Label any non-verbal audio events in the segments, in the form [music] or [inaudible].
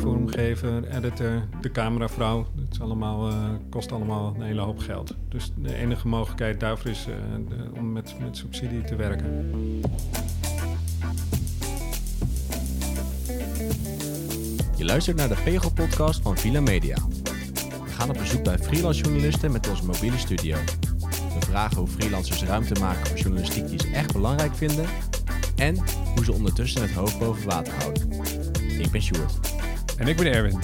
vormgever, editor, de cameravrouw. Het is allemaal, eh, kost allemaal een hele hoop geld. Dus de enige mogelijkheid daarvoor is eh, om met, met subsidie te werken. Je luistert naar de Pegel-podcast van Villa Media. We gaan op bezoek bij freelance journalisten met onze mobiele studio. We vragen hoe freelancers ruimte maken voor journalistiek die ze echt belangrijk vinden. En hoe ze ondertussen het hoofd boven water houden. Ik ben Sjoerd. En ik ben Erwin.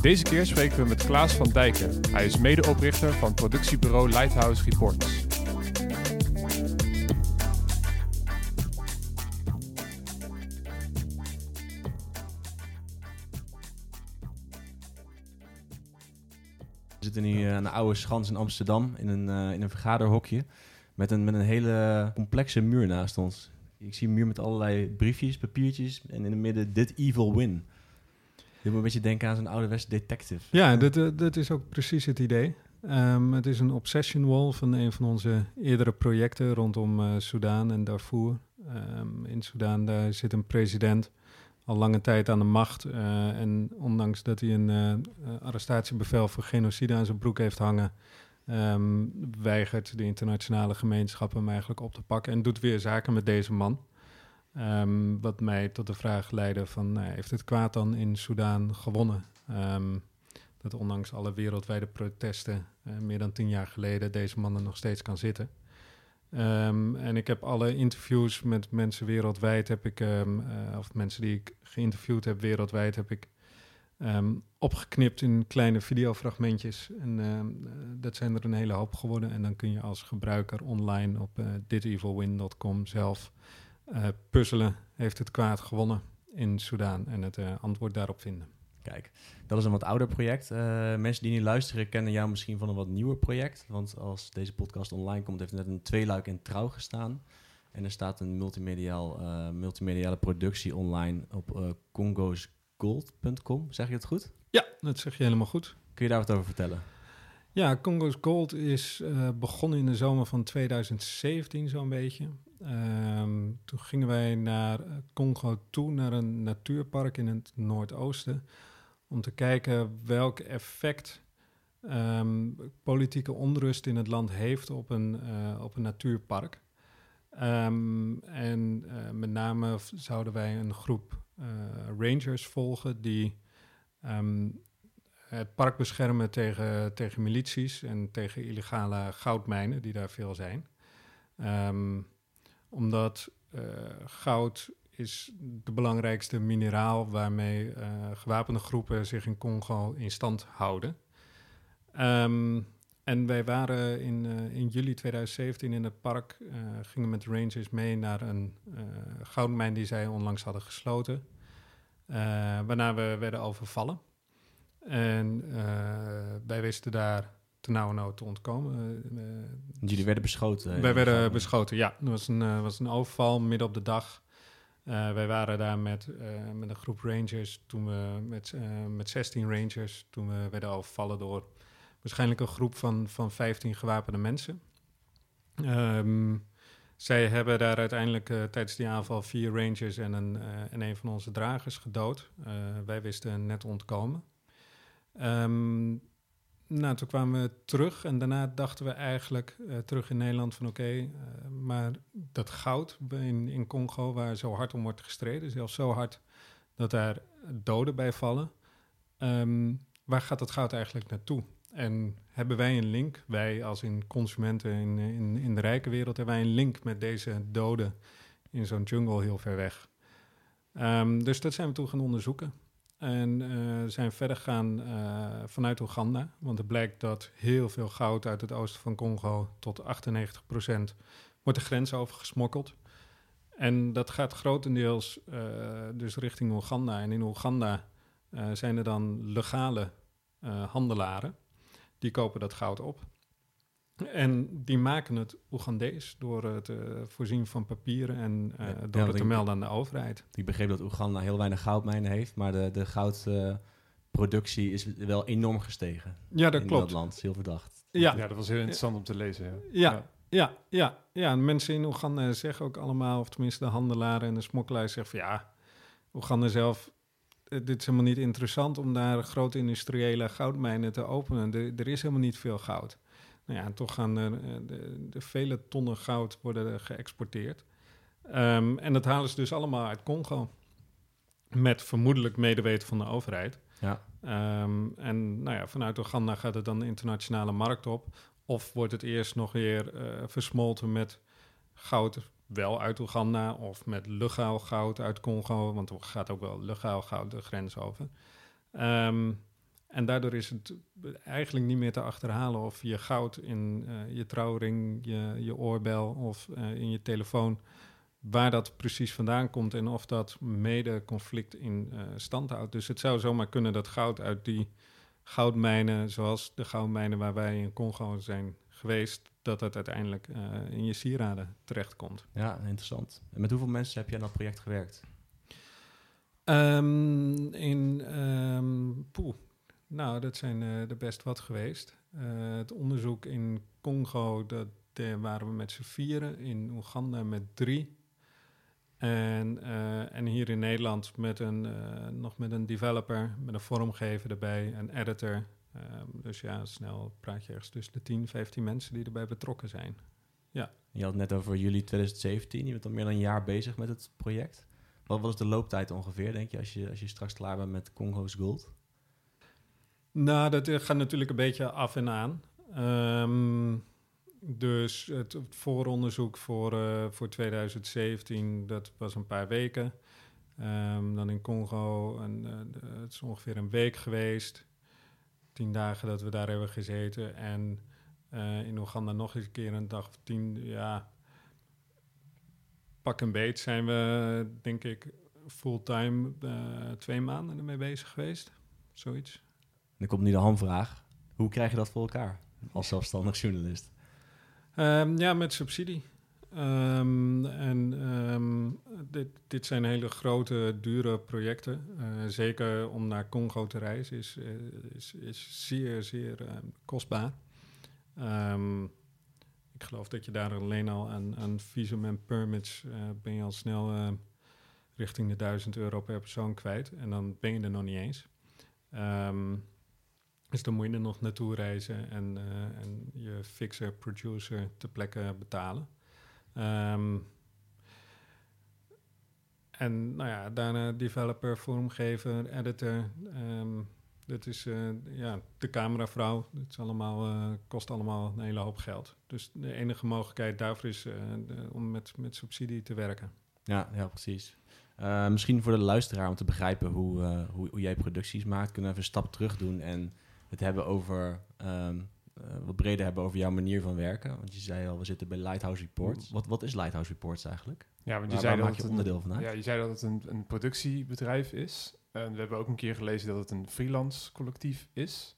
Deze keer spreken we met Klaas van Dijken. Hij is medeoprichter van productiebureau Lighthouse Reports. We zitten nu eh, aan de oude schans in Amsterdam in een, eh, in een vergaderhokje. Met een, met een hele complexe muur naast ons. Ik zie een muur met allerlei briefjes, papiertjes en in het midden Dit Evil Win. Dit moet een beetje denken aan zo'n ouderwetse detective. Ja, dat, eh, dat is ook precies het idee. Ehm, het is een obsession wall van een van onze eerdere projecten rondom Soudaan en Darfur. Ehm, in Soudaan daar zit een president al lange tijd aan de macht. eh, en ondanks dat hij een arrestatiebevel voor genocide aan zijn broek heeft hangen, ehm, weigert de internationale gemeenschap hem eigenlijk op te pakken en doet weer zaken met deze man. Ehm, wat mij tot de vraag leidde van, nou, heeft het kwaad dan in Soudaan gewonnen? Ehm, dat ondanks alle wereldwijde protesten, eh, meer dan tien jaar geleden, deze man er nog steeds kan zitten. Ehm, en ik heb alle interviews met mensen wereldwijd, heb ik, eh, of mensen die ik geïnterviewd heb wereldwijd, heb ik opgeknipt in kleine videofragmentjes. En eh, dat zijn er een hele hoop geworden. En dan kun je als gebruiker online op eh thisevilwin.com zelf eh, puzzelen. Heeft het kwaad gewonnen in Soudaan? En het eh, antwoord daarop vinden. Kijk, dat is een wat ouder project. Eh, mensen die nu luisteren kennen jou misschien van een wat nieuwer project. Want als deze podcast online komt, heeft net een tweeluik in trouw gestaan. En er staat een multimediaal, multimediale productie online op congosgold.com. Zeg je het goed? Ja, dat zeg je helemaal goed. Kun je daar wat over vertellen? Ja, Congo's Gold is eh, begonnen in de zomer van 2017 zo'n beetje. Ehm, toen gingen wij naar eh, Congo toe, naar een natuurpark in het noordoosten, om te kijken welk effect ehm, politieke onrust in het land heeft op een, eh, op een natuurpark. Ehm, en met name zouden wij een groep rangers volgen die het park beschermen tegen, tegen milities en tegen illegale goudmijnen, die daar veel zijn. Ehm, omdat eh, goud is de belangrijkste mineraal waarmee eh, gewapende groepen zich in Congo in stand houden. Ehm, en wij waren in, eh, in juli 2017 in het park, eh, gingen met de rangers mee naar een eh, goudmijn die zij onlangs hadden gesloten. Eh, waarna we werden overvallen. En eh, wij wisten daar ternauwernood te ontkomen. Eh, eh, jullie werden beschoten. wij werden beschoten, ja. Het was een, was een overval midden op de dag. Wij waren daar met, met een groep rangers, toen we met, met 16 rangers, toen we werden overvallen door waarschijnlijk een groep van, van 15 gewapende mensen. Ehm, zij hebben daar uiteindelijk tijdens die aanval vier rangers en een, en een van onze dragers gedood. Wij wisten net ontkomen. Ehm, nou, toen kwamen we terug en daarna dachten we eigenlijk eh, terug in Nederland van oké, eh, maar dat goud in, in Congo waar zo hard om wordt gestreden, zelfs zo hard dat daar doden bij vallen, ehm, waar gaat dat goud eigenlijk naartoe? En hebben wij een link, wij als in consumenten in, in, in de rijke wereld, hebben wij een link met deze doden in zo'n jungle heel ver weg? Ehm, dus dat zijn we toen gaan onderzoeken. En eh, zijn verder gegaan eh, vanuit Oeganda. Want het blijkt dat heel veel goud uit het oosten van Congo tot 98% wordt de grens over gesmokkeld. En dat gaat grotendeels eh, dus richting Oeganda. En in Oeganda zijn er dan legale handelaren. Die kopen dat goud op. En die maken het Oegandees door het eh, voorzien van papieren en eh, Ja, door ja, het te melden aan de overheid. Ik begreep dat Oeganda heel weinig goudmijnen heeft, maar de, de goudproductie is wel enorm gestegen. Ja, dat in klopt. dat land. Heel verdacht. Ja, Ja, dat was heel interessant om te lezen. Ja. Ja. Ja, ja, ja. En mensen in Oeganda zeggen ook allemaal, of tenminste de handelaren en de smokkelaars zeggen van ja, Oeganda zelf dit is helemaal niet interessant om daar grote industriële goudmijnen te openen. Er, er is helemaal niet veel goud. Nou ja, toch gaan er de, de vele tonnen goud worden geëxporteerd. Um, en dat halen ze dus allemaal uit Congo. Met vermoedelijk medeweten van de overheid. Ja. Um, en nou ja, vanuit Oeganda gaat het dan de internationale markt op. Of wordt het eerst nog weer uh, versmolten met goud wel uit Oeganda of met legaal goud uit Congo, want er gaat ook wel legaal goud de grens over. Um, en daardoor is het eigenlijk niet meer te achterhalen of je goud in uh, je trouwring, je, je oorbel of uh, in je telefoon, waar dat precies vandaan komt en of dat mede conflict in uh, stand houdt. Dus het zou zomaar kunnen dat goud uit die goudmijnen, zoals de goudmijnen waar wij in Congo zijn geweest, dat het uiteindelijk in je sieraden terechtkomt. Ja, interessant. En met hoeveel mensen heb je aan dat project gewerkt? Um, in, um, poeh, nou, dat zijn uh, er best wat geweest. Uh, het onderzoek in Congo, dat waren we met z'n vieren. In Oeganda met drie. En, en hier in Nederland met een, nog met een developer, met een vormgever erbij, een editor, Um, dus ja, snel praat je ergens tussen de 10, 15 mensen die erbij betrokken zijn. Ja. Je had het net over juli 2017. Je bent al meer dan een jaar bezig met het project. Wat was de looptijd ongeveer, denk je, als je, als je straks klaar bent met Congo's Gold? Nou, dat gaat natuurlijk een beetje af en aan. Um, dus het, vooronderzoek voor, uh, voor 2017, dat was een paar weken. Um, dan in Congo, een, uh, het is ongeveer een week geweest tien dagen dat we daar hebben gezeten. En in Oeganda nog eens een keer een dag of tien. Ja, pak een beet zijn we, denk ik, fulltime twee maanden ermee bezig geweest. Zoiets. Dan komt nu de hamvraag. Hoe krijg je dat voor elkaar als zelfstandig journalist? Um, ja, met subsidie. Um, en um, dit, dit, zijn hele grote, dure projecten. Uh, zeker om naar Congo te reizen is, uh, is, is zeer, zeer kostbaar. Ik geloof dat je daar alleen al aan, visum en permits ben je al snel richting de 1000 euro per persoon kwijt. En dan ben je er nog niet eens. Dus dan moet je er nog naartoe reizen en, en je fixer, producer te plekke betalen. Um, en nou ja, daarna developer, vormgever, editor. Um, dat is uh, ja, de cameravrouw. Het is allemaal, uh, kost allemaal een hele hoop geld. Dus de enige mogelijkheid daarvoor is om met, met subsidie te werken. Ja, ja precies. misschien voor de luisteraar om te begrijpen hoe, hoe, hoe, jij producties maakt, kunnen we even een stap terug doen en het hebben over um, uh, wat breder hebben over jouw manier van werken. Want je zei al, we zitten bij Lighthouse Reports. Wat, wat is Lighthouse Reports eigenlijk? Ja, want je zei waar dat maak je het onderdeel van uit? Ja, je zei dat het een, een productiebedrijf is. En we hebben ook een keer gelezen dat het een freelance collectief is.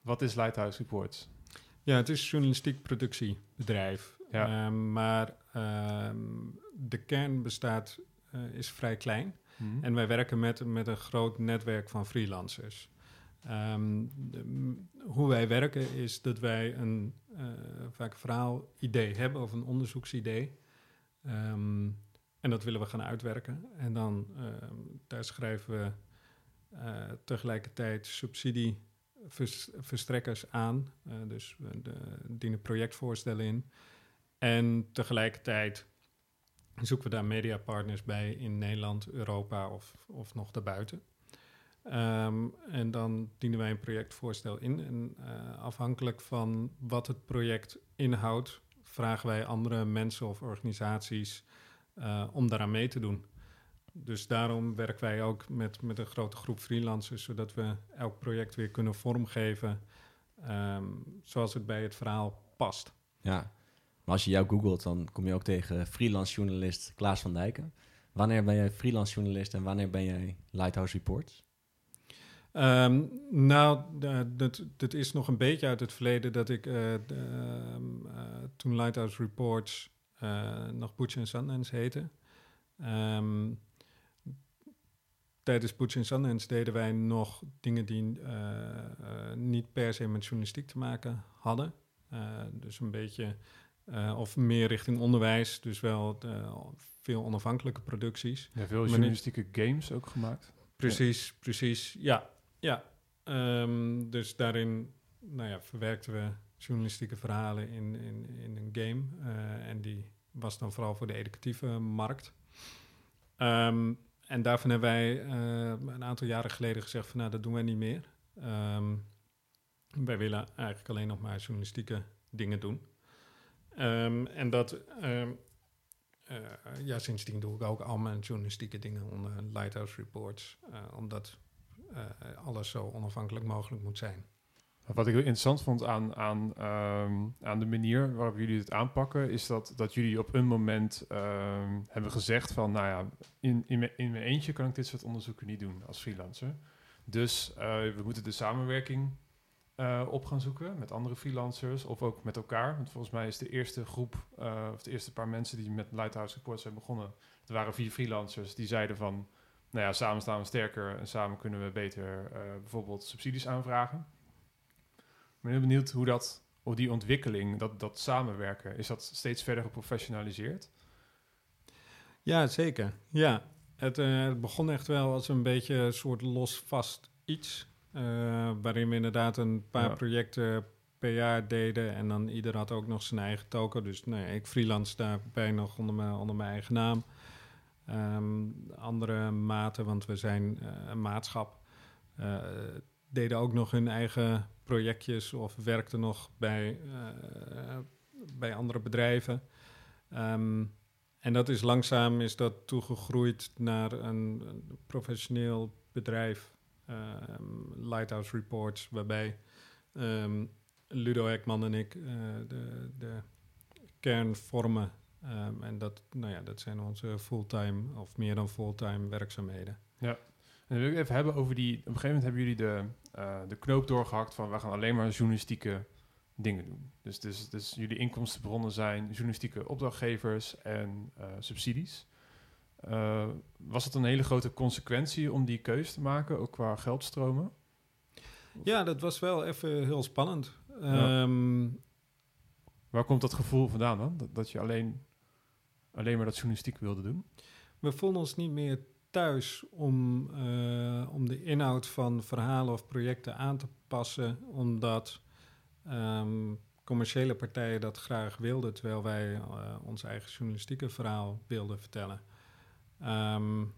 Wat is Lighthouse Reports? Ja, het is een journalistiek productiebedrijf. Ja. Um, maar um, de kern bestaat, uh, is vrij klein. Mm-hmm. En wij werken met, met een groot netwerk van freelancers. Um, de, hoe wij werken is dat wij een uh, vaak verhaal idee hebben of een onderzoeksidee. Um, en dat willen we gaan uitwerken. En dan uh, daar schrijven we uh, tegelijkertijd subsidieverstrekkers aan. dus we de, dienen projectvoorstellen in. En tegelijkertijd zoeken we daar mediapartners bij in Nederland, Europa of, of nog daarbuiten. Um, en dan dienen wij een projectvoorstel in. En uh, afhankelijk van wat het project inhoudt, vragen wij andere mensen of organisaties uh, om daaraan mee te doen. Dus daarom werken wij ook met, met een grote groep freelancers, zodat we elk project weer kunnen vormgeven um, zoals het bij het verhaal past. Ja, maar als je jou googelt, dan kom je ook tegen freelance journalist Klaas van Dijken. Wanneer ben jij freelance journalist en wanneer ben jij Lighthouse Reports? Um, nou, dat, dat is nog een beetje uit het verleden dat ik uh, de, uh, toen Lighthouse Reports uh, nog Butch and Sundance heette. Um, tijdens Butch and Sundance deden wij nog dingen die niet per se met journalistiek te maken hadden. dus een beetje, of meer richting onderwijs, dus wel veel onafhankelijke producties. Ja, veel journalistieke games ook gemaakt. Precies, precies. Ja, ja. Ehm, dus daarin nou ja, verwerkten we journalistieke verhalen in, in, in een game. Eh, en die was dan vooral voor de educatieve markt. Ehm, en daarvan hebben wij eh, een aantal jaren geleden gezegd van nou, dat doen wij niet meer. Ehm, wij willen eigenlijk alleen nog maar journalistieke dingen doen. En dat, uh, ja, sindsdien doe ik ook al mijn journalistieke dingen onder Lighthouse Reports, omdat alles zo onafhankelijk mogelijk moet zijn. Wat ik heel interessant vond aan, aan, um, aan de manier waarop jullie het aanpakken, is dat, dat jullie op een moment um, hebben gezegd van, nou ja, in, in, in mijn eentje kan ik dit soort onderzoeken niet doen als freelancer. Dus uh, we moeten de samenwerking uh, op gaan zoeken met andere freelancers of ook met elkaar. Want volgens mij is de eerste groep, of de eerste paar mensen die met Lighthouse Reports zijn begonnen, er waren vier freelancers die zeiden van, nou ja, samen staan we sterker en samen kunnen we beter bijvoorbeeld subsidies aanvragen ben heel benieuwd hoe dat, of die ontwikkeling, dat, dat samenwerken, is dat steeds verder geprofessionaliseerd? Ja, zeker. Ja, het, uh, het begon echt wel als een beetje een soort los vast iets. Uh, waarin we inderdaad een paar ja. projecten per jaar deden. En dan ieder had ook nog zijn eigen token. Dus nee, ik freelance daarbij nog onder mijn, onder mijn eigen naam. Um, andere maten, want we zijn uh, een maatschap, deden ook nog hun eigen projectjes of werkte nog bij, uh, bij andere bedrijven. Um, en dat is langzaam is dat toegegroeid naar een, professioneel bedrijf, um, Lighthouse Reports, waarbij Ludo Ekman en ik de, de kern vormen. En dat, nou ja, dat zijn onze fulltime of meer dan fulltime werkzaamheden. Ja. En dan wil ik even hebben over die. Op een gegeven moment hebben jullie de, uh, de knoop doorgehakt van we gaan alleen maar journalistieke dingen doen. Dus, dus, dus jullie inkomstenbronnen zijn journalistieke opdrachtgevers en uh, subsidies. Uh, was het een hele grote consequentie om die keuze te maken, ook qua geldstromen? Ja, dat was wel even heel spannend. Ja. Um, Waar komt dat gevoel vandaan dan? Dat, dat je alleen, alleen maar dat journalistiek wilde doen? We voelden ons niet meer thuis om, uh, om de inhoud van verhalen of projecten aan te passen, omdat um, commerciële partijen dat graag wilden, terwijl wij uh, ons eigen journalistieke verhaal wilden vertellen. Um,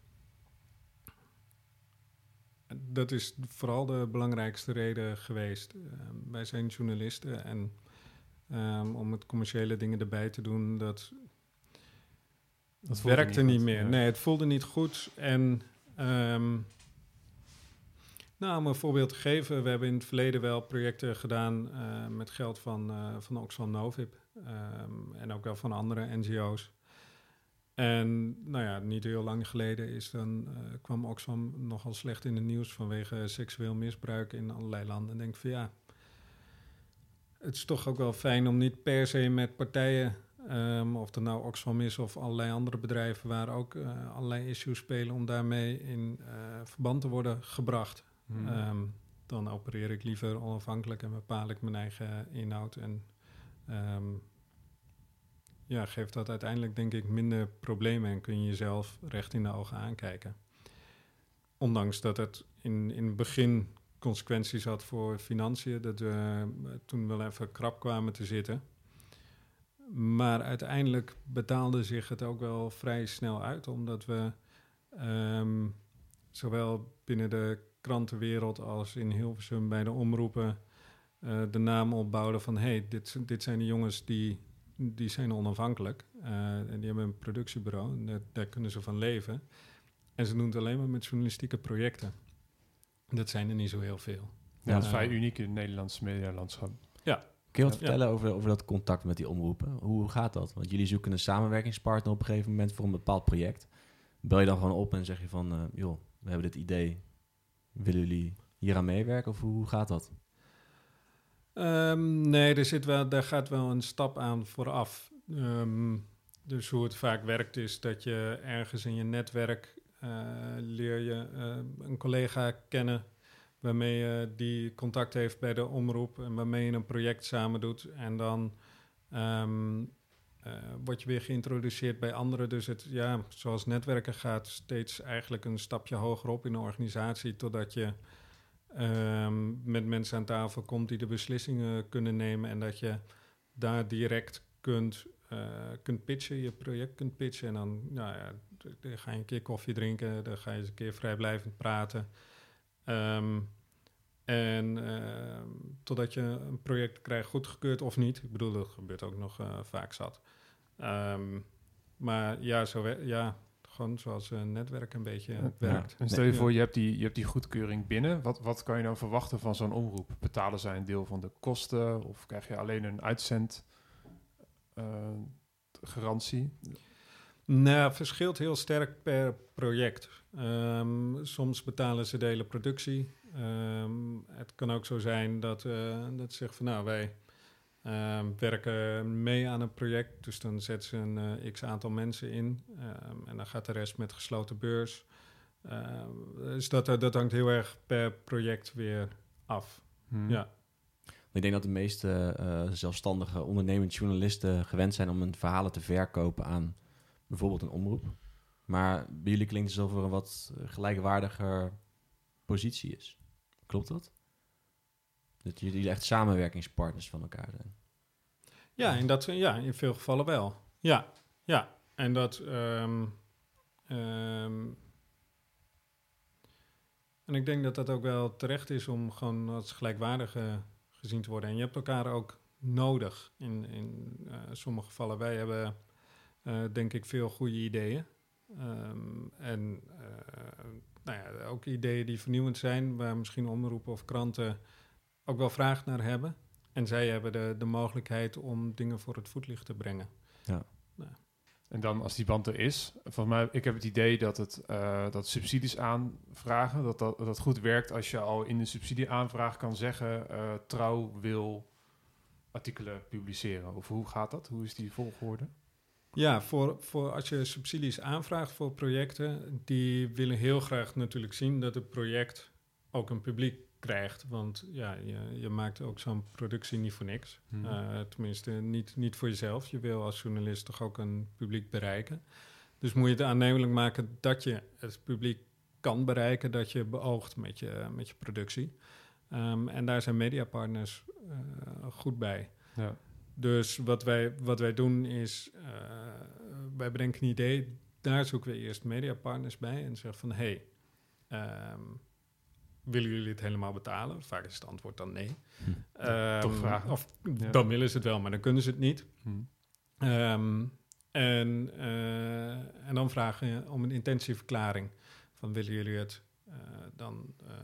dat is vooral de belangrijkste reden geweest. Uh, wij zijn journalisten en om het commerciële dingen erbij te doen, dat dat werkte niet, niet meer. Ja. Nee, het voelde niet goed. En um, nou, om een voorbeeld te geven, we hebben in het verleden wel projecten gedaan uh, met geld van, uh, van Oxfam Novib um, en ook wel van andere NGO's. En nou ja, niet heel lang geleden is dan, uh, kwam Oxfam nogal slecht in het nieuws vanwege seksueel misbruik in allerlei landen. En denk van ja, het is toch ook wel fijn om niet per se met partijen Um, of het nou Oxfam is of allerlei andere bedrijven waar ook uh, allerlei issues spelen om daarmee in uh, verband te worden gebracht. Hmm. Um, dan opereer ik liever onafhankelijk en bepaal ik mijn eigen inhoud. En um, ja, geeft dat uiteindelijk denk ik minder problemen en kun je jezelf recht in de ogen aankijken. Ondanks dat het in, in het begin consequenties had voor financiën, dat we toen wel even krap kwamen te zitten. Maar uiteindelijk betaalde zich het ook wel vrij snel uit, omdat we um, zowel binnen de krantenwereld als in Hilversum bij de omroepen uh, de naam opbouwden van hey, dit, dit zijn de jongens die, die zijn onafhankelijk uh, en die hebben een productiebureau en daar, daar kunnen ze van leven. En ze doen het alleen maar met journalistieke projecten. Dat zijn er niet zo heel veel. Ja, dat is vrij uniek in het Nederlandse medialandschap. Ja, Kun je wat vertellen over, over dat contact met die omroepen? Hoe gaat dat? Want jullie zoeken een samenwerkingspartner op een gegeven moment voor een bepaald project. Bel je dan gewoon op en zeg je van, uh, joh, we hebben dit idee. Willen jullie hier aan meewerken of hoe gaat dat? Um, nee, er zit wel, daar gaat wel een stap aan vooraf. Um, dus hoe het vaak werkt is dat je ergens in je netwerk uh, leer je uh, een collega kennen waarmee je die contact heeft bij de omroep en waarmee je een project samen doet. En dan um, eh, word je weer geïntroduceerd bij anderen. Dus het, ja, zoals netwerken gaat, steeds eigenlijk een stapje hoger op in een organisatie, totdat je ehm, met mensen aan tafel komt die de beslissingen kunnen nemen en dat je daar direct kunt, eh, kunt pitchen, je project kunt pitchen. En dan, nou ja, dan ga je een keer koffie drinken, dan ga je eens een keer vrijblijvend praten. Ehm, en ehm, totdat je een project krijgt goedgekeurd of niet. Ik bedoel, dat gebeurt ook nog eh, vaak zat. Ehm, maar ja, zo ja, gewoon zoals een netwerk een beetje Ja. werkt. En stel je voor, je hebt, die, je hebt die goedkeuring binnen. Wat, wat kan je dan verwachten van zo'n omroep? Betalen zij een deel van de kosten? Of krijg je alleen een uitzend eh, garantie? Nou, het verschilt heel sterk per project. Ehm, soms betalen ze de hele productie. Ehm, het kan ook zo zijn dat, eh dat ze zeggen van nou, wij ehm, werken mee aan een project. Dus dan zetten ze een eh, x aantal mensen in. En dan gaat de rest met gesloten beurs. Dus dat, dat hangt heel erg per project weer af. Hm. Ja. Ik denk dat de meeste eh, zelfstandige ondernemende journalisten gewend zijn om hun verhalen te verkopen aan bijvoorbeeld een omroep. Maar bij jullie klinkt het alsof er een wat gelijkwaardiger positie is. Klopt dat? Dat jullie echt samenwerkingspartners van elkaar zijn. Ja, in, dat, ja, in veel gevallen wel. Ja, ja. En dat. ehm, ehm, en ik denk dat dat ook wel terecht is om gewoon als gelijkwaardige gezien te worden. En je hebt elkaar ook nodig in, in eh, sommige gevallen. Wij hebben, eh, denk ik, veel goede ideeën. Ehm, en eh, nou ja, ook ideeën die vernieuwend zijn, waar misschien omroepen of kranten ook wel vraag naar hebben. En zij hebben de, de mogelijkheid om dingen voor het voetlicht te brengen. En dan als die band er is, volgens mij, ik heb het idee dat het eh, dat subsidies aanvragen, dat, dat dat goed werkt als je al in de subsidieaanvraag kan zeggen, eh, trouw wil artikelen publiceren. Of hoe gaat dat? Hoe is die volgorde? Ja, voor, voor als je subsidies aanvraagt voor projecten, die willen heel graag natuurlijk zien dat het project ook een publiek krijgt. Want ja, je, je maakt ook zo'n productie niet voor niks. Hm. Eh, tenminste, niet, niet voor jezelf. Je wil als journalist toch ook een publiek bereiken. Dus moet je het aannemelijk maken dat je het publiek kan bereiken, dat je beoogt met je, met je productie. Ehm, en daar zijn mediapartners eh, goed bij. Ja. Dus wat wij, wat wij doen is, eh, wij bedenken een idee, daar zoeken we eerst mediapartners bij en zeggen van, hé, hey, ehm, willen jullie het helemaal betalen? Vaak is het antwoord dan nee. Hm. Ehm, toch vragen. Of Ja. dan willen ze het wel, maar dan kunnen ze het niet. Hm. Ehm, en, eh, en dan vragen je om een intentieverklaring. Van willen jullie het eh, dan eh,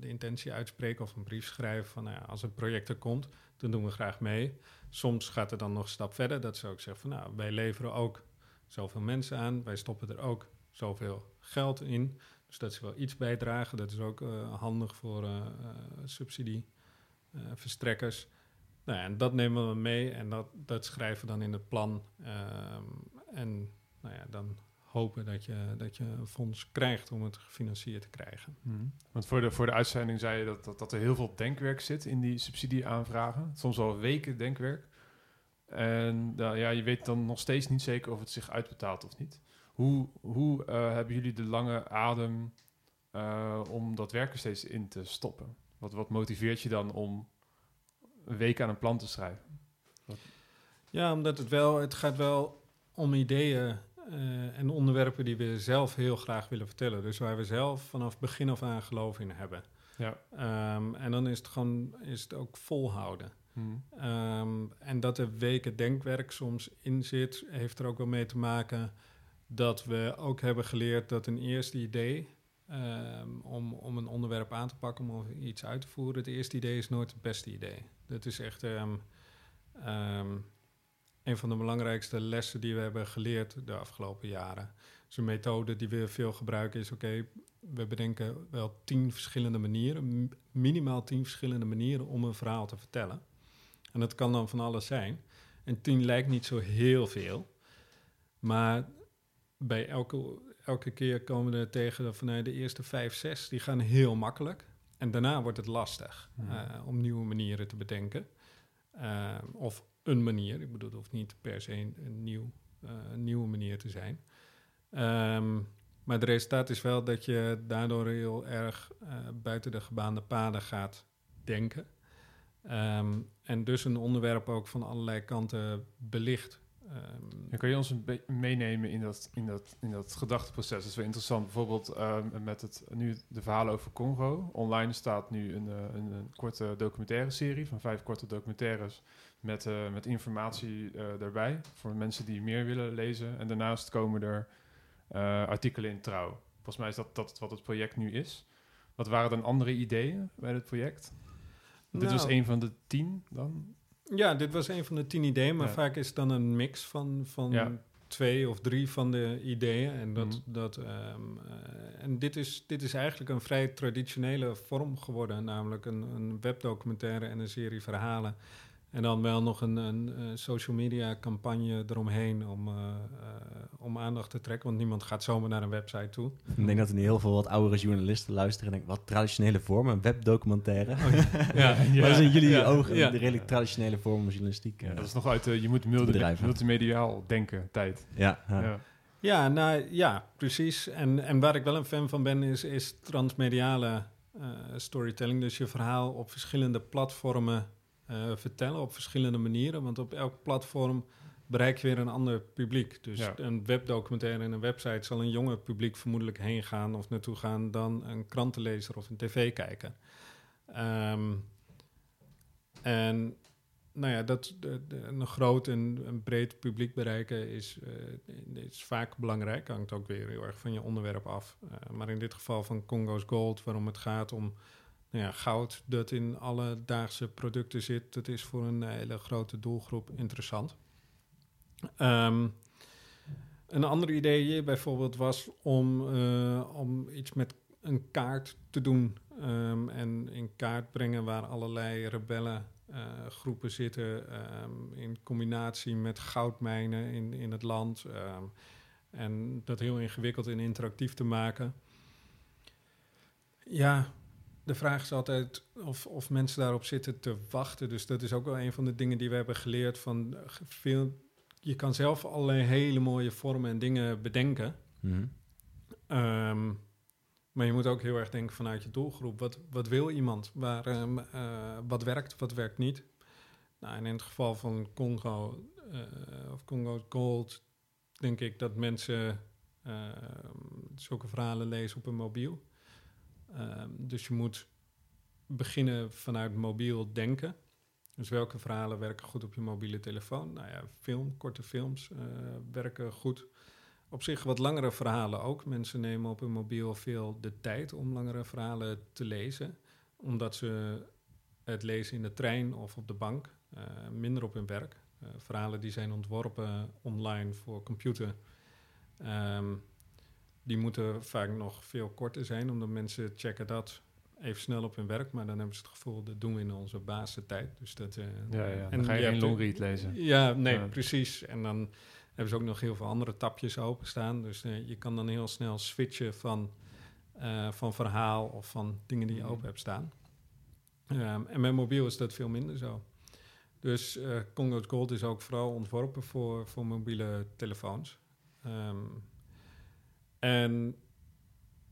de intentie uitspreken of een brief schrijven van nou ja, als het project er komt, dan doen we graag mee. Soms gaat het dan nog een stap verder dat ze ook zeggen van nou, wij leveren ook zoveel mensen aan, wij stoppen er ook zoveel geld in. Dus dat ze wel iets bijdragen. Dat is ook eh, handig voor subsidieverstrekkers. Nou ja, en dat nemen we mee en dat, dat schrijven we dan in het plan. Ehm, en nou ja, dan hopen dat je, dat je een fonds krijgt om het gefinancierd te krijgen. Hm. Want voor de, voor de uitzending zei je dat, dat, dat er heel veel denkwerk zit in die subsidieaanvragen. Soms wel weken denkwerk. En nou ja, je weet dan nog steeds niet zeker of het zich uitbetaalt of niet. Hoe, hoe eh, hebben jullie de lange adem eh, om dat werk er steeds in te stoppen? Wat, wat motiveert je dan om een week aan een plan te schrijven? Ja, omdat het wel, het gaat wel om ideeën eh, en onderwerpen die we zelf heel graag willen vertellen. Dus waar we zelf vanaf begin af aan geloof in hebben. Ja. Ehm, en dan is het gewoon is het ook volhouden. Hm. Ehm, en dat er weken denkwerk soms in zit, heeft er ook wel mee te maken dat we ook hebben geleerd dat een eerste idee ehm, om, om een onderwerp aan te pakken, om iets uit te voeren, het eerste idee is nooit het beste idee. Dat is echt een van de belangrijkste lessen die we hebben geleerd de afgelopen jaren. Dus een methode die we veel gebruiken is, oké, we bedenken wel tien verschillende manieren, minimaal tien verschillende manieren om een verhaal te vertellen. En dat kan dan van alles zijn. En tien lijkt niet zo heel veel. Maar bij elke, elke keer komen we er tegen van nou, de eerste vijf, zes, die gaan heel makkelijk. En daarna wordt het lastig Mhm. eh, om nieuwe manieren te bedenken. Eh, of een manier. Ik bedoel, het hoeft niet per se een, nieuw, eh, nieuwe manier te zijn. Ehm, maar het resultaat is wel dat je daardoor heel erg eh, buiten de gebaande paden gaat denken. Ehm, en dus een onderwerp ook van allerlei kanten belicht. Ehm, Dan kun je ons een beetje meenemen in dat, in, dat, in dat gedachteproces? Dat is wel interessant. Bijvoorbeeld ehm, met het, nu de verhalen over Congo. Online staat nu een, eh, een, een korte documentaire serie van vijf korte documentaires met, eh, met informatie eh, daarbij voor mensen die meer willen lezen. En daarnaast komen er eh, artikelen in Trouw. Volgens mij is dat, dat wat het project nu is. Wat waren dan andere ideeën bij het project? Dit was Nou. een van de tien dan? Ja, dit was een van de tien ideeën, maar Ja. vaak is het dan een mix van, van Ja. twee of drie van de ideeën. En, dat, Mhm. dat, ehm, eh, en dit, is, dit is eigenlijk een vrij traditionele vorm geworden, namelijk een, een webdocumentaire en een serie verhalen. En dan wel nog een, een, eh, social media campagne eromheen om, eh, eh, om aandacht te trekken, want niemand gaat zomaar naar een website toe. Ik denk dat er heel veel wat oudere journalisten luisteren en denken, wat traditionele vorm, een webdocumentaire. Ja, Wat is in jullie ja, ogen ja. de redelijk traditionele vorm van journalistiek? Dat is nog uit de, je moet multimediaal denken tijd. ja, ja. Ja. Ja, nou ja, precies. En, en waar ik wel een fan van ben, is, is transmediale eh, storytelling. Dus je verhaal op verschillende platformen eh, vertellen, op verschillende manieren. Want op elk platform bereik je weer een ander publiek. Dus Ja. een webdocumentaire en een website zal een jonger publiek vermoedelijk heen gaan of naartoe gaan dan een krantenlezer of een tv-kijker. Ehm, en nou ja, dat de, de- een groot en een breed publiek bereiken is, eh, is vaak belangrijk. Hangt ook weer heel erg van je onderwerp af. Eh, maar in dit geval van Congo's Gold, waarom het gaat om nou ja, goud dat in alledaagse producten zit, dat is voor een hele grote doelgroep interessant. Ehm, een ander idee hier bijvoorbeeld was om, eh, om iets met een kaart te doen. ehm, en in kaart brengen waar allerlei rebellen eh, groepen zitten. ehm, in combinatie met goudmijnen in, in het land. en dat heel ingewikkeld en interactief te maken. Ja, de vraag is altijd of, of mensen daarop zitten te wachten. Dus dat is ook wel een van de dingen die we hebben geleerd. Van eh, veel, je kan zelf allerlei hele mooie vormen en dingen bedenken. Mhm. Ehm, maar je moet ook heel erg denken vanuit je doelgroep. Wat, wat wil iemand? Waar, ehm, eh, wat werkt, wat werkt niet? Nou, en in het geval van Congo eh, of Congo Gold, denk ik dat mensen ehm, zulke verhalen lezen op een mobiel. Ehm, dus je moet beginnen vanuit mobiel denken. Dus welke verhalen werken goed op je mobiele telefoon? Nou ja, film, korte films eh, werken goed. Op zich wat langere verhalen ook. Mensen nemen op hun mobiel veel de tijd om langere verhalen te lezen. Omdat ze het lezen in de trein of op de bank, eh, minder op hun werk. Eh, verhalen die zijn ontworpen online voor computer. Ehm, die moeten vaak nog veel korter zijn, omdat mensen checken dat even snel op hun werk. Maar dan hebben ze het gevoel, dat doen we in onze basentijd. Dus dat, eh, Ja, ja. en Dan ga je geen longread lezen. ja, nee, Ja. precies. En dan hebben ze ook nog heel veel andere tapjes openstaan. Dus eh, je kan dan heel snel switchen van, eh, van verhaal of van dingen die je Mhm. open hebt staan. Ehm, en met mobiel is dat veel minder zo. Dus Congo's Gold is ook vooral ontworpen voor, voor mobiele telefoons. Ehm, en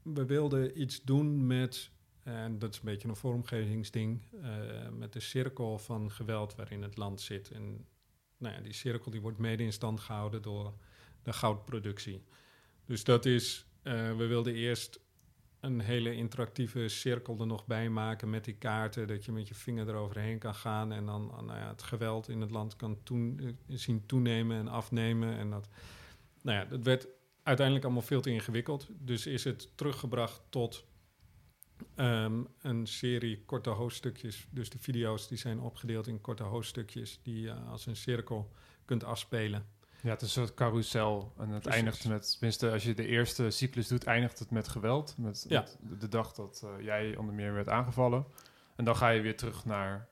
we wilden iets doen met, en dat is een beetje een vormgevingsding, eh, met de cirkel van geweld waarin het land zit. En nou ja, die cirkel die wordt mede in stand gehouden door de goudproductie. Dus dat is, eh, we wilden eerst een hele interactieve cirkel er nog bij maken met die kaarten, dat je met je vinger eroverheen kan gaan en dan nou ja, het geweld in het land kan toen, eh, zien toenemen en afnemen. En dat, nou ja, dat werd uiteindelijk allemaal veel te ingewikkeld. Dus is het teruggebracht tot ehm, een serie korte hoofdstukjes. Dus de video's die zijn opgedeeld in korte hoofdstukjes die je als een cirkel kunt afspelen. Ja, het is een soort carousel. En het Precies. eindigt met, tenminste, als je de eerste cyclus doet, eindigt het met geweld. Met, Ja. met de, dag dat eh, jij onder meer werd aangevallen. En dan ga je weer terug naar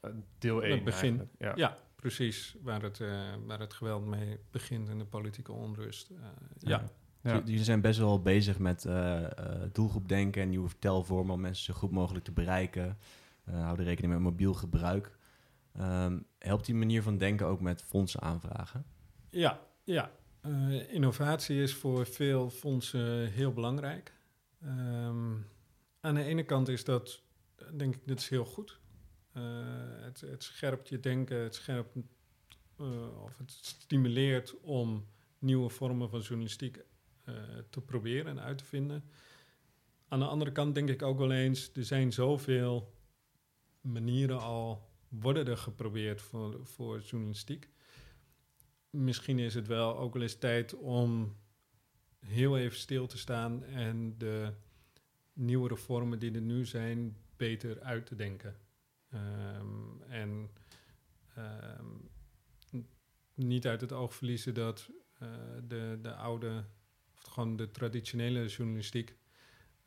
eh, deel 1. begin. Ja. Ja, precies. Waar het, eh, waar het geweld mee begint en de politieke onrust. Eh, ja. Ja. Ja. J- Jullie zijn best wel bezig met eh, eh, doelgroep denken en nieuwe vertelvormen om mensen zo goed mogelijk te bereiken. Eh houden rekening met mobiel gebruik. Ehm, helpt die manier van denken ook met fondsen aanvragen? Ja, ja. Eh, innovatie is voor veel fondsen heel belangrijk. Ehm, aan de ene kant is dat, denk ik, dit is heel goed. Uh, het, het, scherpt je denken, het scherpt uh, of het stimuleert om nieuwe vormen van journalistiek te proberen en uit te vinden. Aan de andere kant denk ik ook wel eens, er zijn zoveel manieren al, worden er geprobeerd voor, voor journalistiek. Misschien is het wel ook wel eens tijd om heel even stil te staan en de nieuwere vormen die er nu zijn beter uit te denken. Um, en um, niet uit het oog verliezen dat uh, de, de oude, of gewoon de traditionele journalistiek,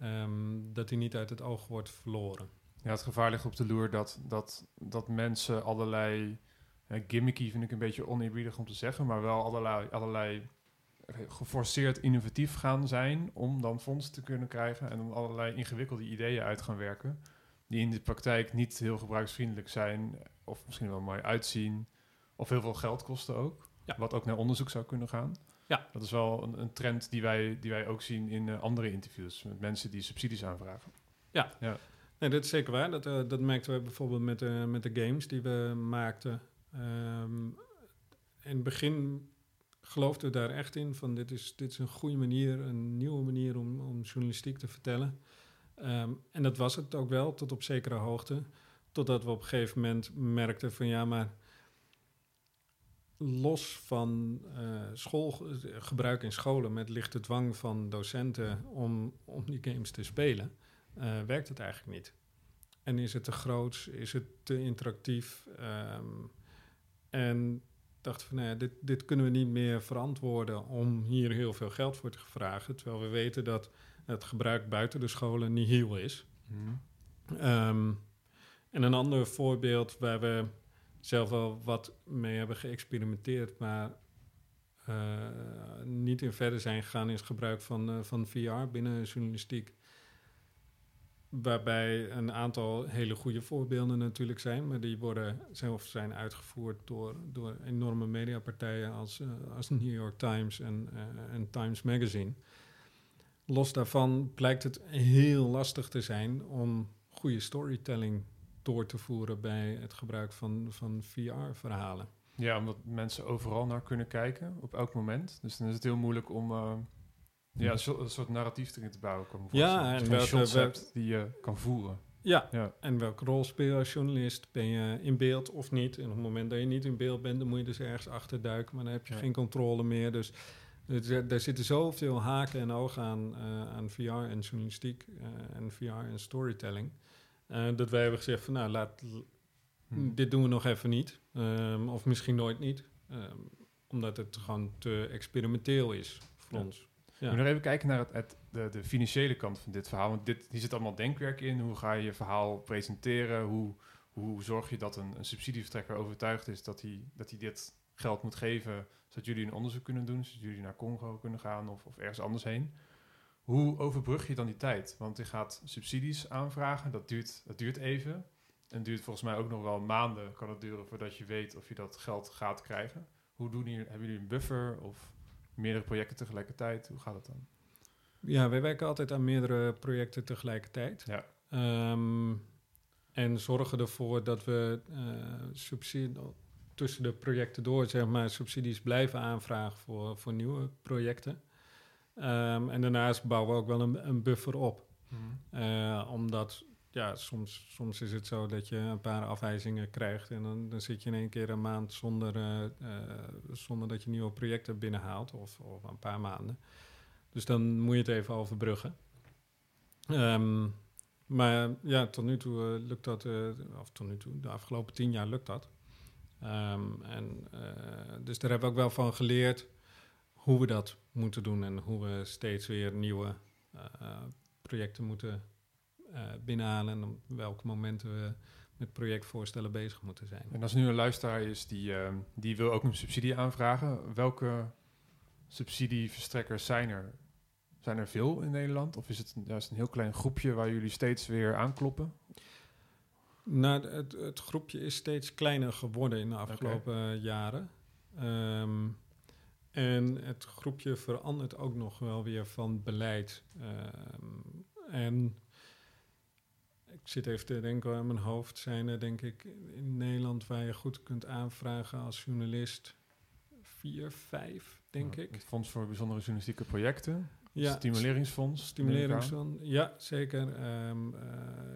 um, dat die niet uit het oog wordt verloren. Ja, het gevaar ligt op de loer dat, dat, dat mensen allerlei, gimmicky vind ik een beetje oneerbiedig om te zeggen, maar wel allerlei, allerlei geforceerd innovatief gaan zijn om dan fondsen te kunnen krijgen en dan allerlei ingewikkelde ideeën uit gaan werken, die in de praktijk niet heel gebruiksvriendelijk zijn of misschien wel mooi uitzien of heel veel geld kosten ook, ja. wat ook naar onderzoek zou kunnen gaan. Ja. Dat is wel een, een trend die wij, die wij ook zien in uh, andere interviews met mensen die subsidies aanvragen. Ja, ja. Nee, dat is zeker waar. Dat, uh, dat merkten we bijvoorbeeld met, uh, met de games die we maakten. Um, in het begin geloofden we daar echt in van dit is, dit is een goede manier, een nieuwe manier om, om journalistiek te vertellen. Um, en dat was het ook wel, tot op zekere hoogte. Totdat we op een gegeven moment merkten van ja, maar los van uh, schoolgebruik in scholen met lichte dwang van docenten om, om die games te spelen, uh, werkt het eigenlijk niet. En is het te groot, is het te interactief? Um, en dacht van, nou dit, dit kunnen we niet meer verantwoorden om hier heel veel geld voor te vragen. Terwijl we weten dat het gebruik buiten de scholen niet heel is. Mm. Um, en een ander voorbeeld waar we zelf wel wat mee hebben geëxperimenteerd, maar uh, niet in verder zijn gegaan, is gebruik van, uh, van VR binnen journalistiek. Waarbij een aantal hele goede voorbeelden natuurlijk zijn, maar die worden zelf zijn uitgevoerd door, door enorme mediapartijen als, uh, als New York Times en, en Times Magazine. Los daarvan blijkt het heel lastig te zijn om goede storytelling door te voeren bij het gebruik van, van VR-verhalen. Ja, omdat mensen overal naar kunnen kijken op elk moment. Dus dan is het heel moeilijk om uh, ja, een soort narratief erin te bouwen. Kan ja, en welke hebt die je kan voeren. Ja, ja. en welke rol speel je als journalist? Ben je in beeld of niet? En op het moment dat je niet in beeld bent, dan moet je dus ergens achter duiken, maar dan heb je ja. geen controle meer. Dus er zitten zoveel haken en ogen aan, uh, aan VR en journalistiek uh, en VR en storytelling. Uh, dat wij hebben gezegd van nou, laat, hmm. dit doen we nog even niet. Um, of misschien nooit niet. Um, omdat het gewoon te experimenteel is voor ja. ons. Ja. nog even kijken naar het, het, de, de, financiële kant van dit verhaal. Want dit, hier zit allemaal denkwerk in. Hoe ga je je verhaal presenteren? Hoe, hoe zorg je dat een, een subsidievertrekker overtuigd is dat hij, dat hij dit geld moet geven... zodat jullie een onderzoek kunnen doen, zodat jullie naar Congo kunnen gaan of, of ergens anders heen. Hoe overbrug je dan die tijd? Want je gaat subsidies aanvragen, dat duurt, dat duurt even. En duurt volgens mij ook nog wel maanden, kan het duren voordat je weet of je dat geld gaat krijgen. Hoe doen jullie, hebben jullie een buffer of meerdere projecten tegelijkertijd? Hoe gaat het dan? Ja, wij werken altijd aan meerdere projecten tegelijkertijd. Ja. Um, en zorgen ervoor dat we uh, subsidie, tussen de projecten door zeg maar, subsidies blijven aanvragen voor, voor nieuwe projecten. Um, en daarnaast bouwen we ook wel een, een buffer op. Mm. Uh, omdat ja, soms, soms is het zo dat je een paar afwijzingen krijgt en dan, dan zit je in één keer een maand zonder, uh, uh, zonder dat je nieuwe projecten binnenhaalt of, of een paar maanden. Dus dan moet je het even overbruggen. Um, maar ja, tot nu toe lukt dat, of tot nu toe, de afgelopen tien jaar lukt dat. Um, en, dus daar hebben we ook wel van geleerd hoe we dat moeten doen en hoe we steeds weer nieuwe uh, projecten moeten uh, binnenhalen en op welke momenten we met projectvoorstellen bezig moeten zijn. En als nu een luisteraar is die, uh, die wil ook een subsidie aanvragen, welke subsidieverstrekkers zijn er? Zijn er veel in Nederland of is het juist een heel klein groepje waar jullie steeds weer aankloppen? Nou, het, het groepje is steeds kleiner geworden in de afgelopen jaren. Ehm, en het groepje verandert ook nog wel weer van beleid. Ehm, en ik zit even te denken aan mijn hoofd. Zijn er denk ik in Nederland waar je goed kunt aanvragen als journalist vier, vijf, denk Ja, ik. Het Fonds voor Bijzondere Journalistieke Projecten. Ja, Stimuleringsfonds. Stimuleringsfonds, ja, zeker. Ehm, eh,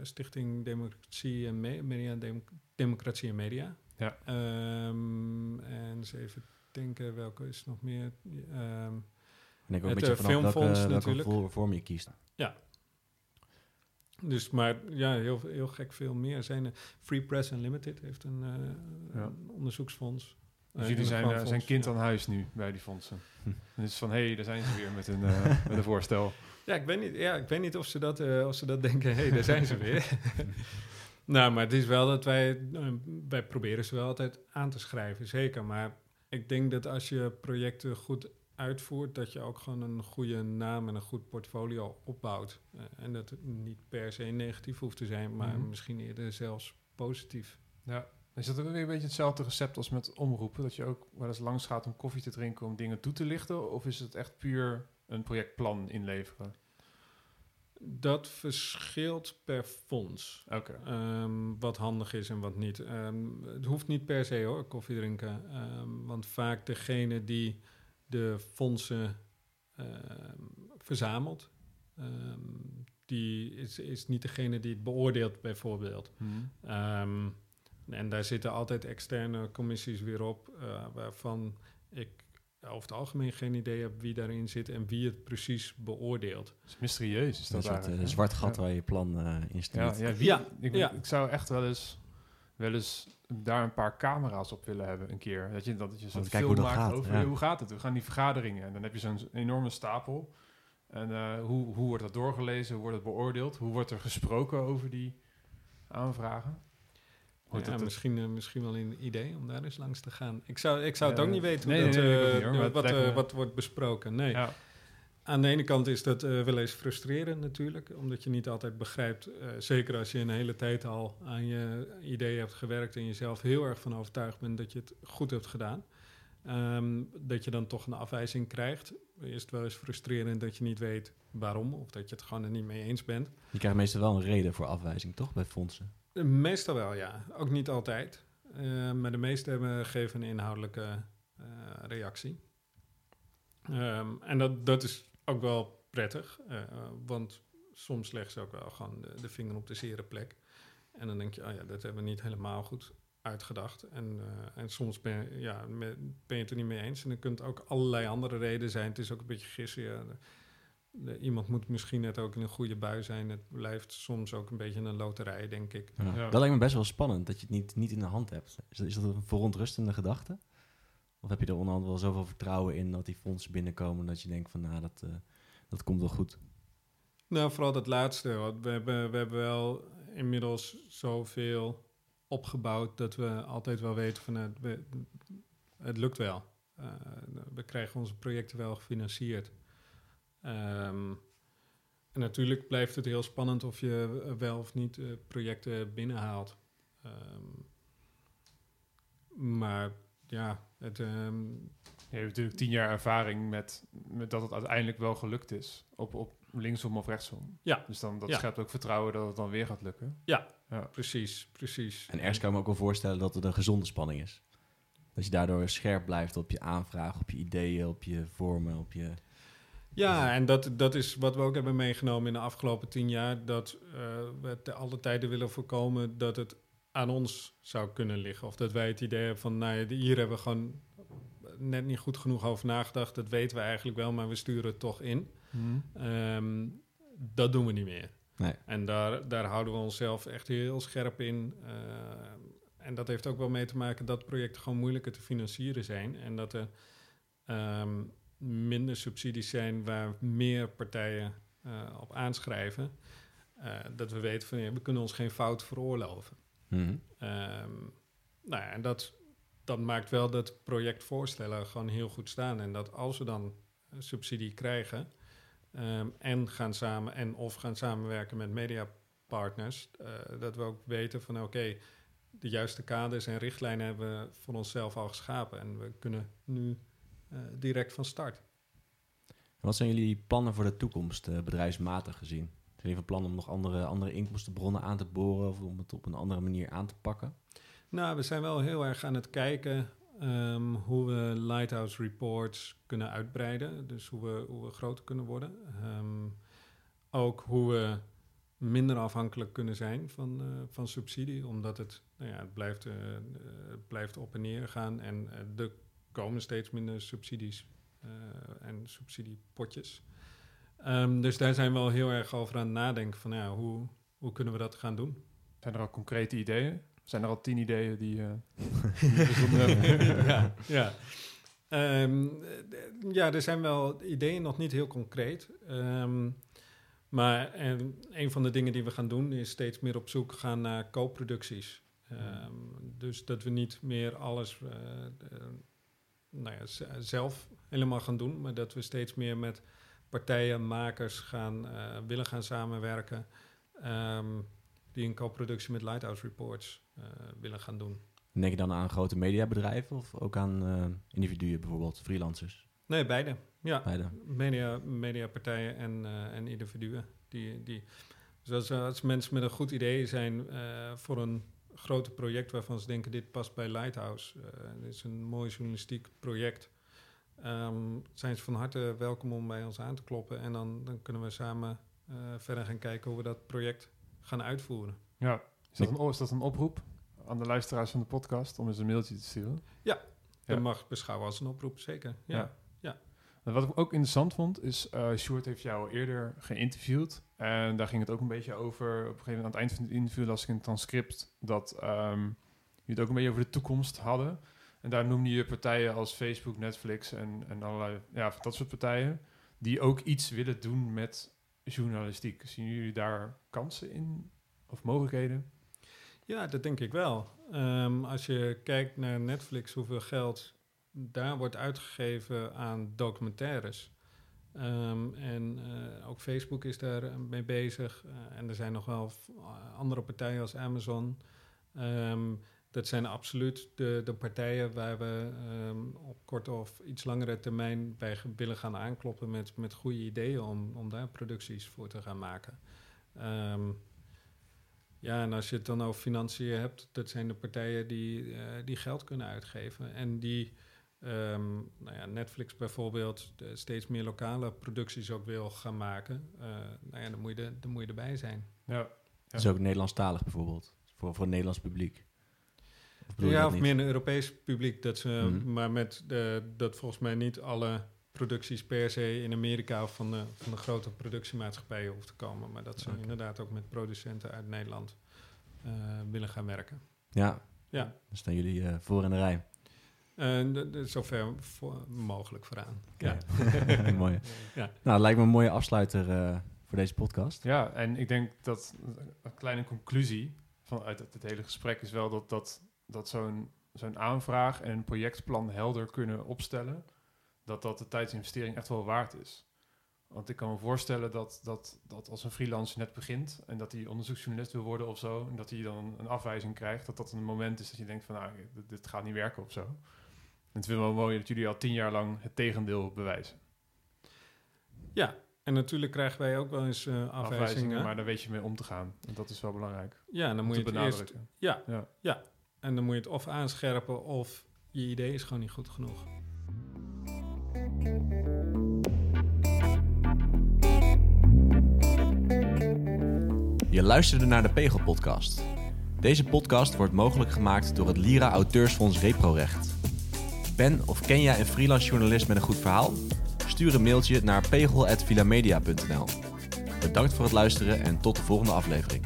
Stichting Democratie en, Me- media, Dem- Democratie en Media. Ja. Ehm, en eens even denken, welke is nog meer? Ehm, Ik denk ook Het, een beetje eh, Filmfonds welke, welke natuurlijk. voor- vorm je kiest. dus, maar ja, heel, heel gek veel meer zijn er. Free Press Unlimited heeft een, eh, Ja. een onderzoeksfonds. Dus Eh, jullie zijn, eh, zijn kind ja. aan huis nu bij die fondsen. Hm. En het is van, hé, hey, daar zijn ze weer met een, eh, [laughs] met een voorstel. Ja, ik weet niet, ja, ik weet niet of, ze dat, eh, of ze dat denken, hé, hey, daar zijn ze weer. [laughs] nou, maar het is wel dat wij, wij proberen ze wel altijd aan te schrijven, zeker. Maar ik denk dat als je projecten goed uitvoert, dat je ook gewoon een goede naam en een goed portfolio opbouwt. En dat het niet per se negatief hoeft te zijn, maar Mhm. misschien eerder zelfs positief. Ja. Is dat ook weer een beetje hetzelfde recept als met omroepen? Dat je ook wel eens langs gaat om koffie te drinken om dingen toe te lichten? Of is het echt puur een projectplan inleveren? Dat verschilt per fonds. Oké. Ehm, wat handig is en wat niet. Ehm, het hoeft niet per se hoor, koffie drinken. Ehm, want vaak degene die de fondsen verzamelt, die is, is niet degene die het beoordeelt bijvoorbeeld. Hm. En daar zitten altijd externe commissies weer op, eh, waarvan ik over het algemeen geen idee heb wie daarin zit en wie het precies beoordeelt. Dat is mysterieus. Is Dat dat is een eh, zwart gat Ja. waar je plan eh, in Ja, stuurt. ja, wie, Ja, ik, ja. ik zou echt wel eens, wel eens daar een paar camera's op willen hebben een keer. Dat je, dat je zo'n film hoe dat maakt gaat, over ja. hoe gaat het. We gaan die vergaderingen en dan heb je zo'n enorme stapel. En eh, hoe, hoe wordt dat doorgelezen? Hoe wordt het beoordeeld? Hoe wordt er gesproken over die aanvragen? Ja, het- misschien, eh, misschien wel een idee om daar eens langs te gaan. Ik zou, ik zou het ook niet weten nee, dat, nee, eh, niet, hoor, wat, eh, wat wordt besproken. Nee. Ja, Aan de ene kant is dat eh, wel eens frustrerend natuurlijk, omdat je niet altijd begrijpt, eh, zeker als je een hele tijd al aan je idee hebt gewerkt en jezelf heel erg van overtuigd bent dat je het goed hebt gedaan, ehm, dat je dan toch een afwijzing krijgt. Is het wel eens frustrerend dat je niet weet waarom, of dat je het gewoon er niet mee eens bent. Je krijgt meestal wel een reden voor afwijzing, toch? Bij fondsen. Eh, Meestal wel, ja. Ook niet altijd. Eh, maar de meeste hebben, geven een inhoudelijke eh, reactie. Ehm, en dat, dat is ook wel prettig, want soms leggen ze ook wel gewoon de, vinger op de zere plek. En dan denk je, oh ja, dat hebben we niet helemaal goed uitgedacht. En, en soms ben, ja, ben je het er niet mee eens. En dan kunt ook allerlei andere redenen zijn. Het is ook een beetje gissen. Ja. Iemand moet misschien net ook in een goede bui zijn. Het blijft soms ook een beetje een loterij, denk ik. Ja. Ja. Dat lijkt me best wel spannend, dat je het niet, niet in de hand hebt. Is dat, is dat een verontrustende gedachte? Of heb je er onderhand wel zoveel vertrouwen in dat die fondsen binnenkomen... dat je denkt van, nou, dat, eh, dat komt wel goed. Nou, vooral dat laatste. Want we hebben, we hebben wel inmiddels zoveel opgebouwd dat we altijd wel weten van het, we, het lukt wel. Eh, we krijgen onze projecten wel gefinancierd. Ehm, en natuurlijk blijft het heel spannend of je wel of niet eh, projecten binnenhaalt. Ehm, maar ja, het, ehm, je hebt natuurlijk tien jaar ervaring met, met dat het uiteindelijk wel gelukt is. Op, op linksom of rechtsom. Ja. Dus dan, dat Ja. schept ook vertrouwen dat het dan weer gaat lukken. precies, precies. En ergens kan ik me ook wel voorstellen dat het een gezonde spanning is. Dat je daardoor scherp blijft op je aanvraag, op je ideeën, op je vormen, op je... Ja, en dat, dat is wat we ook hebben meegenomen in de afgelopen tien jaar. Dat eh, we te alle tijden willen voorkomen dat het aan ons zou kunnen liggen. Of dat wij het idee hebben van, nou ja, hier hebben we gewoon net niet goed genoeg over nagedacht. Dat weten we eigenlijk wel, maar we sturen het toch in. Ehm, dat doen we niet meer. Nee. En daar, daar houden we onszelf echt heel scherp in. Eh, en dat heeft ook wel mee te maken dat projecten gewoon moeilijker te financieren zijn. En dat er ehm, minder subsidies zijn waar meer partijen eh, op aanschrijven. Eh, dat we weten van ja, we kunnen ons geen fout veroorloven. Mhm. Ehm, nou ja, en dat, dat maakt wel dat projectvoorstellen gewoon heel goed staan. En dat als we dan een subsidie krijgen ehm, en gaan samen en of gaan samenwerken met mediapartners partners. eh, dat we ook weten van oké, de juiste kaders en richtlijnen hebben we voor onszelf al geschapen. En we kunnen nu eh, direct van start. Wat zijn jullie plannen voor de toekomst, eh, bedrijfsmatig gezien? Zijn jullie van plan om nog andere, andere inkomstenbronnen aan te boren of om het op een andere manier aan te pakken? Nou, we zijn wel heel erg aan het kijken ehm, hoe we Lighthouse Reports kunnen uitbreiden. Dus hoe we, hoe we groter kunnen worden. Ehm, ook hoe we minder afhankelijk kunnen zijn van, eh, van subsidie. Omdat het, nou ja, het, blijft, eh, eh, blijft op en neer gaan. En eh, er komen steeds minder subsidies eh, en subsidiepotjes. Ehm, dus daar zijn we wel heel erg over aan het nadenken. Van, ja, hoe, hoe kunnen we dat gaan doen? Zijn er al concrete ideeën? Zijn er al tien ideeën die... [laughs] hebt? [laughs] ja, ja. Ehm, ja, er zijn wel ideeën nog niet heel concreet. Ehm, maar en een van de dingen die we gaan doen is steeds meer op zoek gaan naar co-producties. Ehm, dus dat we niet meer alles eh, nou ja, z- zelf helemaal gaan doen, maar dat we steeds meer met partijen, makers gaan, eh, willen gaan samenwerken. ehm, die een co-productie met Lighthouse Reports eh, willen gaan doen. Denk je dan aan grote mediabedrijven of ook aan eh, individuen bijvoorbeeld, freelancers? Nee, beide. Ja, Beide. media, mediapartijen en, eh, en individuen. Die, die, dus als, als mensen met een goed idee zijn eh, voor een groot project waarvan ze denken dit past bij Lighthouse, eh, dit is een mooi journalistiek project, ehm, zijn ze van harte welkom om bij ons aan te kloppen. En dan, dan kunnen we samen eh, verder gaan kijken hoe we dat project gaan uitvoeren. Ja. Is dat, een, is dat een oproep aan de luisteraars van de podcast om eens een mailtje te sturen? Ja. Dat mag beschouwen als een oproep, zeker. Ja. Ja. En wat ik ook interessant vond, is uh, Sjoerd heeft jou eerder geïnterviewd. En daar ging het ook een beetje over. Op een gegeven moment aan het eind van het interview las ik in het transcript dat um, jullie het ook een beetje over de toekomst hadden. En daar noemde je partijen als Facebook, Netflix en, en allerlei, ja, dat soort partijen. Die ook iets willen doen met journalistiek. Zien jullie daar kansen in of mogelijkheden? Ja, dat denk ik wel. Um, als je kijkt naar Netflix, hoeveel geld daar wordt uitgegeven aan documentaires. Um, en uh, ook Facebook is daar mee bezig. Uh, en er zijn nog wel andere partijen als Amazon. Um, dat zijn absoluut de, de partijen waar we um, op korte of iets langere termijn bij willen gaan aankloppen met, met goede ideeën om, om daar producties voor te gaan maken. Ja, en als je het dan over financiën hebt, dat zijn de partijen die, die geld kunnen uitgeven. En die, um, nou ja, Netflix bijvoorbeeld, steeds meer lokale producties ook wil gaan maken. Uh, nou ja, dan moet, je de, dan moet je erbij zijn. Ja. ja. Dus ook Nederlandstalig bijvoorbeeld, voor, voor het Nederlands publiek. Of ja, of meer een Europees publiek. Dat ze, mm. Maar met de, dat volgens mij niet alle producties per se in Amerika of van de, van de grote productiemaatschappijen hoeft te komen. Maar dat ze okay. inderdaad ook met producenten uit Nederland uh, willen gaan werken. Ja, ja. dan staan jullie uh, voor in de rij. Uh, zover voor, mogelijk vooraan. Ja. ja. [laughs] Mooi. Ja. Nou, lijkt me een mooie afsluiter uh, voor deze podcast. Ja, en ik denk dat een kleine conclusie vanuit het, het hele gesprek is wel dat, dat, dat zo'n zo'n aanvraag en een projectplan helder kunnen opstellen dat dat de tijdsinvestering echt wel waard is. Want ik kan me voorstellen dat, dat, dat als een freelancer net begint en dat hij onderzoeksjournalist wil worden of zo, en dat hij dan een afwijzing krijgt, dat dat een moment is dat je denkt van nou, dit, dit gaat niet werken of zo. En het is wel mooi dat jullie al tien jaar lang het tegendeel bewijzen. Ja, en natuurlijk krijgen wij ook wel eens uh, afwijzingen, afwijzingen. Maar daar weet je mee om te gaan. En dat is wel belangrijk. Ja, en dan moet je het eerst, ja, ja, ja. En dan moet je het of aanscherpen of je idee is gewoon niet goed genoeg. Je luisterde naar de Pegel Podcast. Deze podcast wordt mogelijk gemaakt door het Lira Auteursfonds Reprorecht. Ben of ken jij een freelance journalist met een goed verhaal? Stuur een mailtje naar pegel.vilamedia.nl. Bedankt voor het luisteren en tot de volgende aflevering.